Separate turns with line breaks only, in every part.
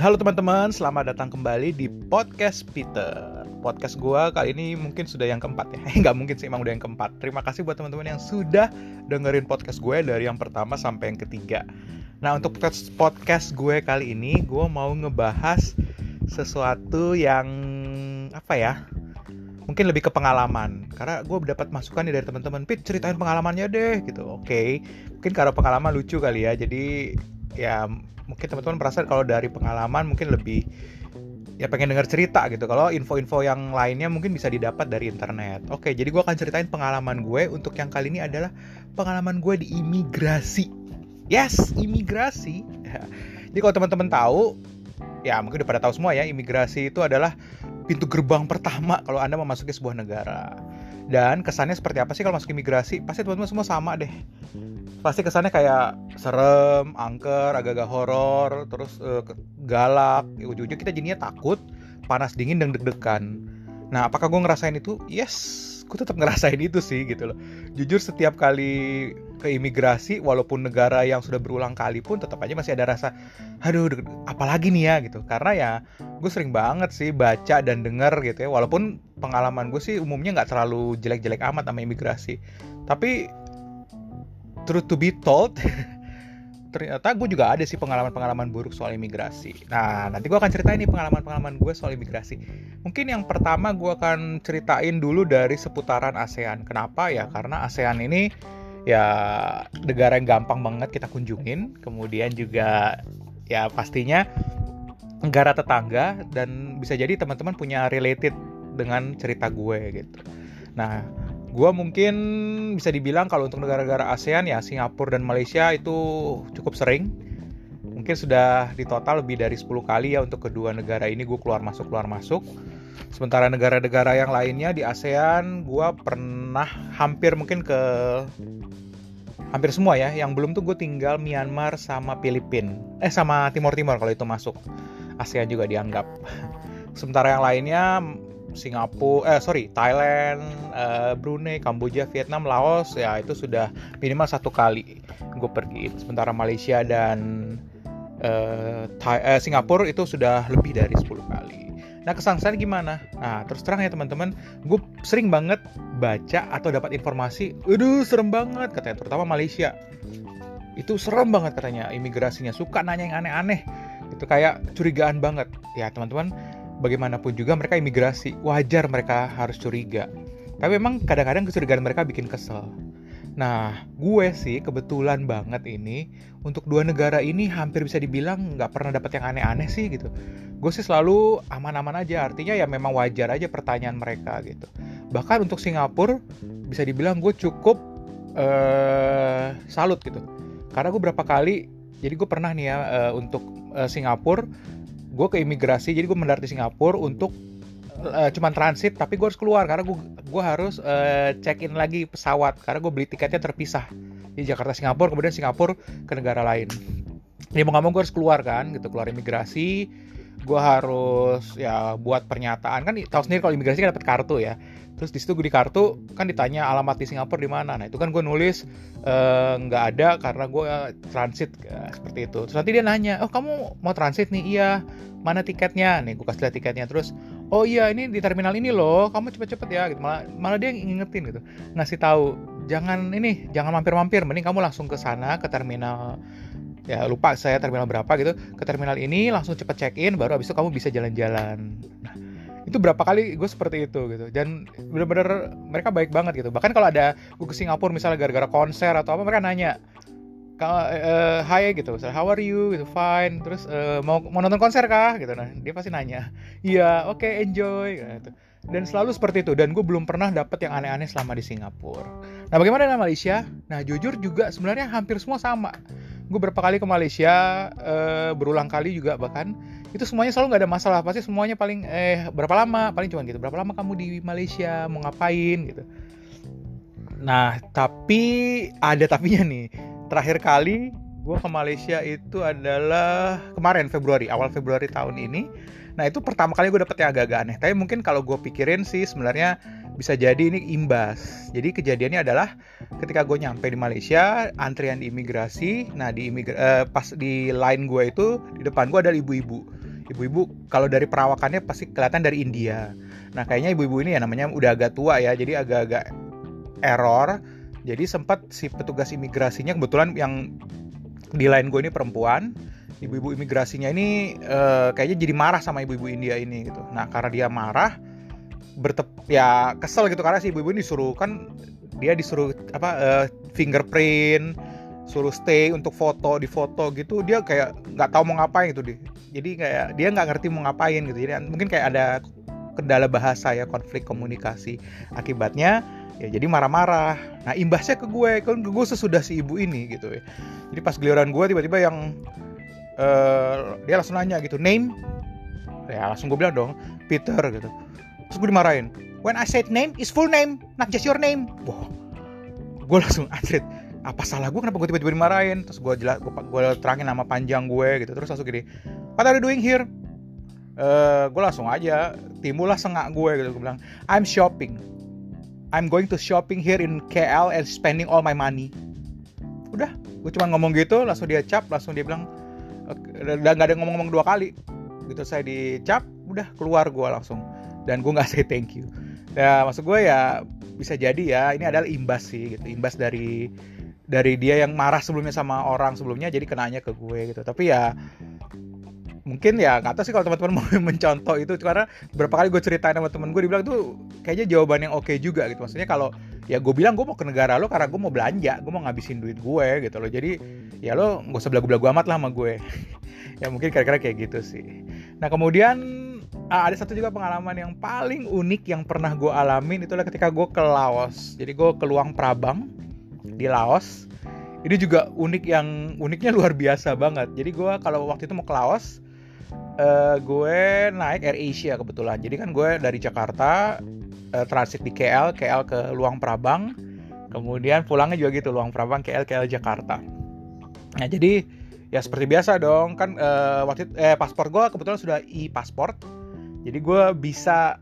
Halo teman-teman, selamat datang kembali di podcast Peter. Podcast gue kali ini mungkin sudah yang keempat ya. Nggak mungkin sih, emang udah yang keempat. Terima kasih buat teman-teman yang sudah dengerin podcast gue dari yang pertama sampai yang ketiga. Nah untuk podcast gue kali ini, gue mau ngebahas sesuatu yang apa ya? Mungkin lebih ke pengalaman. Karena gue dapat masukan nih dari teman-teman, Pit ceritain pengalamannya deh gitu. Oke, okay. mungkin karena pengalaman lucu kali ya. Jadi ya mungkin teman-teman merasa kalau dari pengalaman mungkin lebih ya pengen dengar cerita gitu. Kalau info-info yang lainnya mungkin bisa didapat dari internet. Oke, jadi gue akan ceritain pengalaman gue untuk yang kali ini adalah pengalaman gue di imigrasi. Yes, imigrasi. Jadi kalau teman-teman tahu, ya mungkin udah pada tahu semua ya, imigrasi itu adalah pintu gerbang pertama kalau Anda memasuki sebuah negara. Dan kesannya seperti apa sih kalau masuk imigrasi? Pasti teman-teman semua sama deh pasti kesannya kayak serem, angker, agak-agak horor, terus uh, galak. Ujung-ujung kita jadinya takut, panas dingin dan deg-degan. Nah, apakah gue ngerasain itu? Yes, gue tetap ngerasain itu sih gitu loh. Jujur setiap kali ke imigrasi, walaupun negara yang sudah berulang kali pun tetap aja masih ada rasa, aduh, apalagi nih ya gitu. Karena ya gue sering banget sih baca dan denger gitu ya. Walaupun pengalaman gue sih umumnya nggak terlalu jelek-jelek amat sama imigrasi. Tapi truth to be told ternyata gue juga ada sih pengalaman-pengalaman buruk soal imigrasi. Nah, nanti gue akan ceritain nih pengalaman-pengalaman gue soal imigrasi. Mungkin yang pertama gue akan ceritain dulu dari seputaran ASEAN. Kenapa ya? Karena ASEAN ini ya negara yang gampang banget kita kunjungin. Kemudian juga ya pastinya negara tetangga dan bisa jadi teman-teman punya related dengan cerita gue gitu. Nah, gue mungkin bisa dibilang kalau untuk negara-negara ASEAN ya Singapura dan Malaysia itu cukup sering mungkin sudah di total lebih dari 10 kali ya untuk kedua negara ini gue keluar masuk keluar masuk sementara negara-negara yang lainnya di ASEAN gue pernah hampir mungkin ke hampir semua ya yang belum tuh gue tinggal Myanmar sama Filipina eh sama Timor Timor kalau itu masuk ASEAN juga dianggap sementara yang lainnya Singapura, eh sorry, Thailand, uh, Brunei, Kamboja, Vietnam, Laos, ya itu sudah minimal satu kali gue pergi. Sementara Malaysia dan uh, Thai, uh, Singapura itu sudah lebih dari 10 kali. Nah kesan-kesan gimana? Nah terus terang ya teman-teman, gue sering banget baca atau dapat informasi, aduh serem banget katanya, terutama Malaysia. Itu serem banget katanya, imigrasinya suka nanya yang aneh-aneh. Itu kayak curigaan banget. Ya teman-teman, bagaimanapun juga mereka imigrasi, wajar mereka harus curiga. Tapi memang kadang-kadang kecurigaan mereka bikin kesel. Nah, gue sih kebetulan banget ini untuk dua negara ini hampir bisa dibilang nggak pernah dapat yang aneh-aneh sih gitu. Gue sih selalu aman-aman aja, artinya ya memang wajar aja pertanyaan mereka gitu. Bahkan untuk Singapura bisa dibilang gue cukup uh, salut gitu. Karena gue berapa kali, jadi gue pernah nih ya uh, untuk uh, Singapura gue ke imigrasi jadi gue mendarat di Singapura untuk uh, cuman transit tapi gue harus keluar karena gue gue harus uh, check in lagi pesawat karena gue beli tiketnya terpisah di Jakarta Singapura kemudian Singapura ke negara lain. Jadi mau nggak mau gue harus keluar kan gitu keluar imigrasi. Gue harus ya buat pernyataan. Kan tahu sendiri kalau imigrasi kan dapat kartu ya. Terus di situ gue di kartu kan ditanya alamat di Singapura di mana. Nah itu kan gue nulis eh, nggak uh, ada karena gue transit uh, seperti itu. Terus nanti dia nanya oh kamu mau transit nih? Iya. Mana tiketnya? Nih gue kasih lihat tiketnya. Terus oh iya ini di terminal ini loh. Kamu cepet-cepet ya gitu. Malah malah dia ngingetin gitu. Ngasih tahu jangan ini jangan mampir-mampir. Mending kamu langsung ke sana ke terminal. Ya lupa saya terminal berapa gitu. Ke terminal ini langsung cepet check in baru abis itu kamu bisa jalan-jalan. Nah, itu berapa kali gue seperti itu gitu. Dan bener-bener mereka baik banget gitu. Bahkan kalau ada gue ke Singapura misalnya gara-gara konser atau apa mereka nanya uh, hi gitu. How are you? Gitu fine. Terus uh, mau mau nonton konser kah? Gitu. Nah dia pasti nanya. Iya oke okay, enjoy gitu dan selalu seperti itu. Dan gue belum pernah dapet yang aneh-aneh selama di Singapura. Nah bagaimana dengan Malaysia? Nah jujur juga sebenarnya hampir semua sama. Gue berapa kali ke Malaysia uh, berulang kali juga bahkan. Itu semuanya selalu nggak ada masalah. Pasti semuanya paling eh berapa lama? Paling cuma gitu. Berapa lama kamu di Malaysia? Mau ngapain? Gitu. Nah tapi ada tapinya nih terakhir kali gue ke Malaysia itu adalah kemarin Februari awal Februari tahun ini. Nah itu pertama kali gue dapet yang agak-agak aneh. Tapi mungkin kalau gue pikirin sih sebenarnya bisa jadi ini imbas. Jadi kejadiannya adalah ketika gue nyampe di Malaysia antrian di imigrasi nah di imigra uh, pas di line gue itu di depan gue ada ibu-ibu. Ibu-ibu kalau dari perawakannya pasti kelihatan dari India. Nah kayaknya ibu-ibu ini ya namanya udah agak tua ya jadi agak-agak error jadi sempat si petugas imigrasinya kebetulan yang di line gue ini perempuan ibu-ibu imigrasinya ini uh, kayaknya jadi marah sama ibu-ibu India ini gitu. Nah karena dia marah bertep ya kesel gitu karena si ibu-ibu ini disuruh kan dia disuruh apa uh, fingerprint suruh stay untuk foto di foto gitu dia kayak nggak tahu mau ngapain gitu deh jadi kayak dia nggak ngerti mau ngapain gitu. Jadi mungkin kayak ada kendala bahasa ya konflik komunikasi akibatnya ya jadi marah-marah. Nah imbasnya ke gue kan gue sesudah si ibu ini gitu ya. Jadi pas giliran gue tiba-tiba yang uh, dia langsung nanya gitu name? Ya langsung gue bilang dong Peter gitu. Terus gue dimarahin when I said name is full name not just your name. Wah. Gue langsung anjrit apa salah gue? Kenapa gue tiba-tiba dimarahin? Terus gue jelas gue, gue terangin nama panjang gue gitu. Terus langsung gini what are you doing here? Uh, gue langsung aja timbullah sengak gue gitu. Gue bilang I'm shopping I'm going to shopping here in KL and spending all my money. Udah gue cuma ngomong gitu langsung dia cap langsung dia bilang udah nggak ada ngomong-ngomong dua kali. Gitu saya dicap udah keluar gue langsung. Dan gue nggak say thank you. Ya maksud gue ya bisa jadi ya ini adalah imbas sih gitu. Imbas dari dari dia yang marah sebelumnya sama orang sebelumnya jadi kenanya ke gue gitu. Tapi ya mungkin ya tahu sih kalau teman-teman mau mencontoh itu karena berapa kali gue ceritain sama temen gue dibilang tuh kayaknya jawaban yang oke okay juga gitu. Maksudnya kalau ya gue bilang gue mau ke negara lo karena gue mau belanja gue mau ngabisin duit gue gitu loh. Jadi ya lo nggak usah belagu-belagu amat lah sama gue. Ya mungkin kira-kira kayak gitu sih. Nah kemudian ada satu juga pengalaman yang paling unik yang pernah gue alamin itulah ketika gue ke Laos. Jadi gue ke Luang Prabang di Laos. Ini juga unik yang uniknya luar biasa banget. Jadi gue kalau waktu itu mau ke Laos uh, gue naik Air Asia kebetulan. Jadi kan gue dari Jakarta uh, transit di KL KL ke Luang Prabang. Kemudian pulangnya juga gitu Luang Prabang KL KL Jakarta. Nah jadi ya seperti biasa dong kan uh, waktu itu, eh paspor gue kebetulan sudah e pasport jadi gue bisa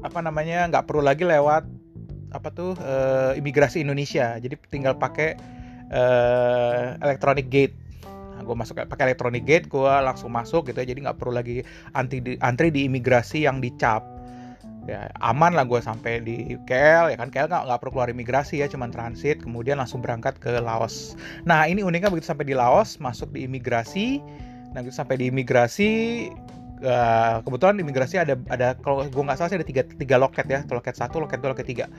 apa namanya nggak perlu lagi lewat apa tuh uh, imigrasi Indonesia. Jadi tinggal pakai uh, electronic gate gue masuk pakai electronic gate gue langsung masuk gitu ya. Jadi nggak perlu lagi anti di, antri di imigrasi yang dicap. Ya aman lah gue sampai di KL ya kan? KL nggak nggak perlu keluar imigrasi ya cuman transit kemudian langsung berangkat ke Laos. Nah ini uniknya begitu sampai di Laos masuk di imigrasi. Nah gitu sampai di imigrasi uh, kebetulan imigrasi ada ada kalau gue nggak salah sih ada tiga tiga loket ya. Loket satu loket dua loket tiga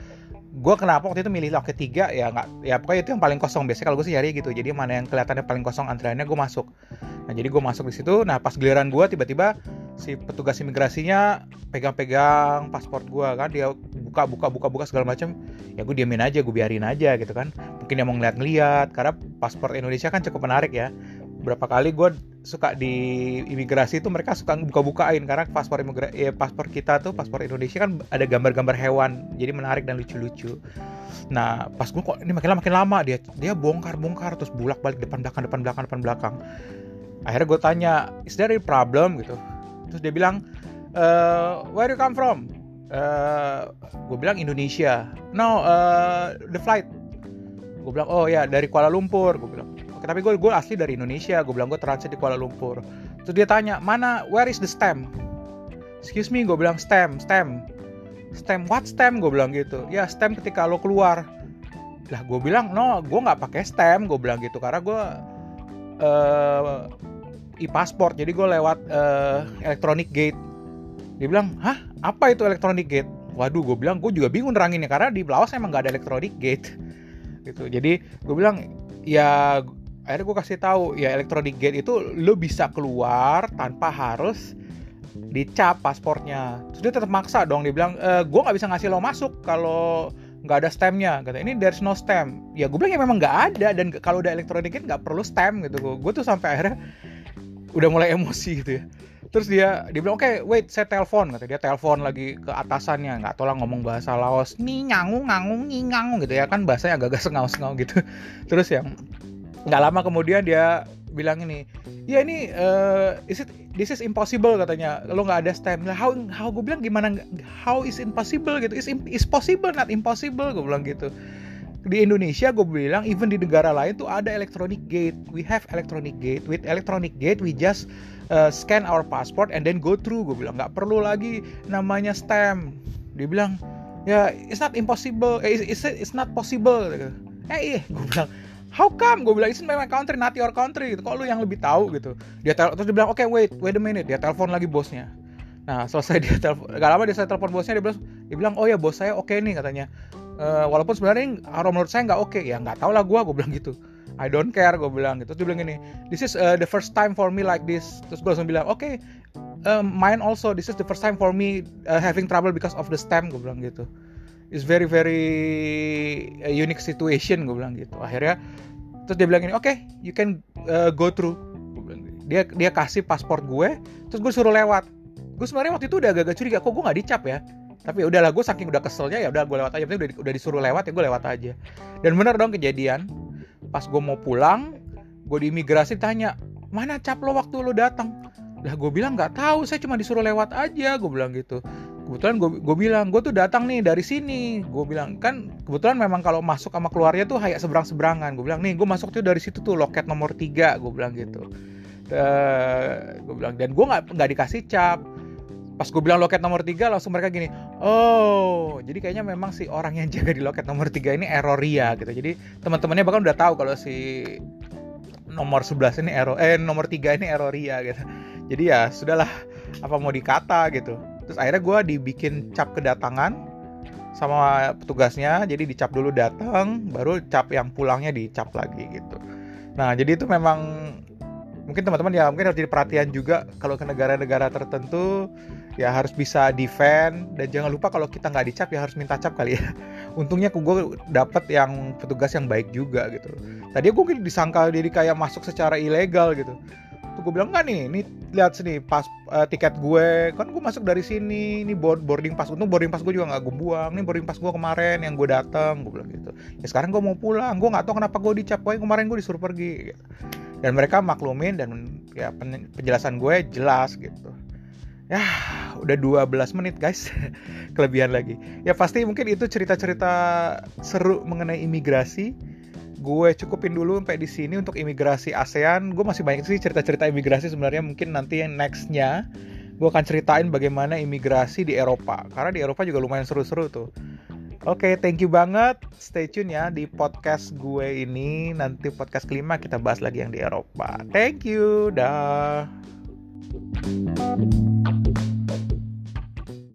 gue kenapa waktu itu milih loket 3 ya nggak ya pokoknya itu yang paling kosong biasanya kalau gue sih nyari gitu. Jadi mana yang kelihatannya paling kosong antriannya gue masuk. Nah jadi gue masuk di situ. Nah pas giliran gue tiba-tiba si petugas imigrasinya pegang-pegang paspor gue kan. Dia buka buka buka buka segala macam ya gue diamin aja gue biarin aja gitu kan. Mungkin dia mau ngeliat-ngeliat karena paspor Indonesia kan cukup menarik ya berapa kali gue suka di imigrasi itu mereka suka buka-bukain karena paspor imigrasi ya, paspor kita tuh paspor Indonesia kan ada gambar-gambar hewan jadi menarik dan lucu-lucu. Nah pas gue kok ini makin lama makin lama dia dia bongkar-bongkar terus bulak balik depan belakang depan belakang depan belakang. Akhirnya gue tanya is there a problem? gitu. Terus dia bilang uh, where you come from? Uh, gue bilang Indonesia. No uh, the flight. Gue bilang oh ya dari Kuala Lumpur. Gue bilang tapi gue gue asli dari Indonesia. Gue bilang gue transit di Kuala Lumpur. Terus dia tanya mana where is the stamp excuse me gue bilang stamp stamp stamp what stamp gue bilang gitu. Ya stamp ketika lo keluar. Lah gue bilang no gue nggak pakai stamp gue bilang gitu karena gue uh, e-pasport jadi gue lewat uh, electronic gate. Dia bilang hah? Apa itu electronic gate? Waduh gue bilang gue juga bingung neranginnya karena di Laos emang nggak ada electronic gate. Gitu. Jadi gue bilang ya akhirnya gue kasih tahu ya electronic gate itu lo bisa keluar tanpa harus dicap paspornya terus dia tetap maksa dong dia bilang e, gue nggak bisa ngasih lo masuk kalau nggak ada stemnya kata ini there's no stem ya gue bilang ya memang nggak ada dan kalau udah electronic gate nggak perlu stem gitu. Gue tuh sampai akhirnya udah mulai emosi gitu ya. Terus dia dia bilang oke okay, wait saya telepon kata dia telepon lagi ke atasannya nggak lah ngomong bahasa Laos. Nih ngangung ngangung ngangung gitu ya. Kan bahasanya agak-agak sengau-sengau gitu. Terus yang nggak lama kemudian dia bilang ini ya ini uh, is it this is impossible katanya. Lo nggak ada stem lah how how? Gue bilang gimana how is impossible? Gitu. Is is possible not impossible gue bilang gitu. Di Indonesia gue bilang even di negara lain tuh ada electronic gate. We have electronic gate. With electronic gate we just uh, scan our passport and then go through gue bilang. Nggak perlu lagi namanya stamp. Dia bilang ya it's not impossible eh, it's, it's not possible eh iya gue bilang how come? Gue bilang it's my country not your country. Gitu. Kok lu yang lebih tahu gitu? Dia tel terus dia bilang oke okay, wait wait a minute. Dia telepon lagi bosnya. Nah selesai dia telepon gak lama dia saya telepon bosnya dia bilang dia bilang oh ya bos saya oke okay nih katanya. Uh, walaupun sebenarnya kalau menurut saya nggak oke. Okay. ya nggak tau lah gue gue bilang gitu. I don't care gue bilang gitu. Terus dia bilang gini this is uh, the first time for me like this. Terus gue langsung bilang oke okay, uh, mine also this is the first time for me uh, having trouble because of the stem gue bilang gitu it's very very uh, unique situation gue bilang gitu. Akhirnya terus dia bilang gini oke okay, you can uh, go through. Dia dia kasih paspor gue terus gue suruh lewat. Gue sebenarnya waktu itu udah agak-agak curiga kok gue nggak dicap ya? Tapi ya udahlah gue saking udah keselnya ya udah gue lewat aja. Udah udah disuruh lewat ya gue lewat aja. Dan bener dong kejadian pas gue mau pulang gue di imigrasi tanya mana cap lo waktu lo datang? Lah gue bilang nggak tahu saya cuma disuruh lewat aja gue bilang gitu kebetulan gue bilang gue tuh datang nih dari sini. Gue bilang kan kebetulan memang kalau masuk sama keluarnya tuh kayak seberang seberangan gue bilang nih gue masuk tuh dari situ tuh loket nomor tiga gue bilang gitu. Uh, gue bilang dan gue nggak nggak dikasih cap. Pas gue bilang loket nomor 3 langsung mereka gini oh jadi kayaknya memang si orang yang jaga di loket nomor 3 ini erroria gitu. Jadi teman-temannya bahkan udah tahu kalau si nomor 11 ini error eh nomor 3 ini erroria gitu. Jadi ya sudahlah apa mau dikata gitu terus akhirnya gue dibikin cap kedatangan sama petugasnya. Jadi dicap dulu datang baru cap yang pulangnya dicap lagi gitu. Nah jadi itu memang mungkin teman-teman ya mungkin harus jadi perhatian juga kalau ke negara-negara tertentu ya harus bisa defend. Dan jangan lupa kalau kita nggak dicap ya harus minta cap kali ya. Untungnya gue dapet yang petugas yang baik juga gitu. Tadi gue disangka diri kayak masuk secara ilegal gitu tuh gue bilang nggak nih ini lihat sini pas uh, tiket gue kan gue masuk dari sini ini boarding pass. Untung boarding pass gue juga nggak gue buang ini boarding pass gue kemarin yang gue datang gue bilang gitu. Ya sekarang gue mau pulang gue nggak tahu kenapa gue dicap gue kemarin gue disuruh pergi gitu. Dan mereka maklumin dan ya penjelasan gue jelas gitu. Ya udah 12 menit guys kelebihan lagi. Ya pasti mungkin itu cerita-cerita seru mengenai imigrasi gue cukupin dulu sampai di sini untuk imigrasi ASEAN gue masih banyak sih cerita-cerita imigrasi sebenarnya mungkin nanti yang nextnya gue akan ceritain bagaimana imigrasi di Eropa karena di Eropa juga lumayan seru-seru tuh Oke, okay, thank you banget. Stay tune ya di podcast gue ini. Nanti podcast kelima kita bahas lagi yang di Eropa. Thank you. Dah.